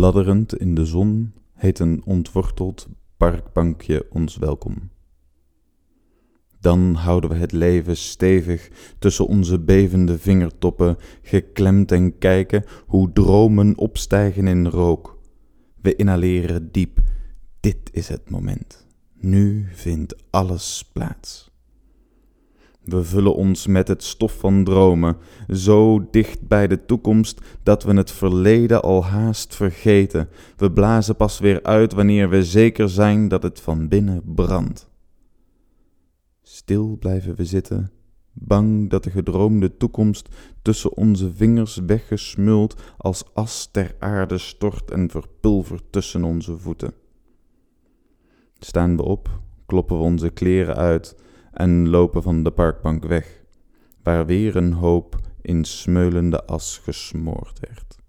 Bladderend in de zon heet een ontworteld parkbankje ons welkom. Dan houden we het leven stevig tussen onze bevende vingertoppen geklemd en kijken hoe dromen opstijgen in rook. We inhaleren diep. Dit is het moment. Nu vindt alles plaats. We vullen ons met het stof van dromen, zo dicht bij de toekomst dat we het verleden al haast vergeten. We blazen pas weer uit wanneer we zeker zijn dat het van binnen brandt. Stil blijven we zitten, bang dat de gedroomde toekomst tussen onze vingers weggesmuld als as ter aarde stort en verpulvert tussen onze voeten. Staan we op, kloppen we onze kleren uit en lopen van de parkbank weg, waar weer een hoop in smeulende as gesmoord werd.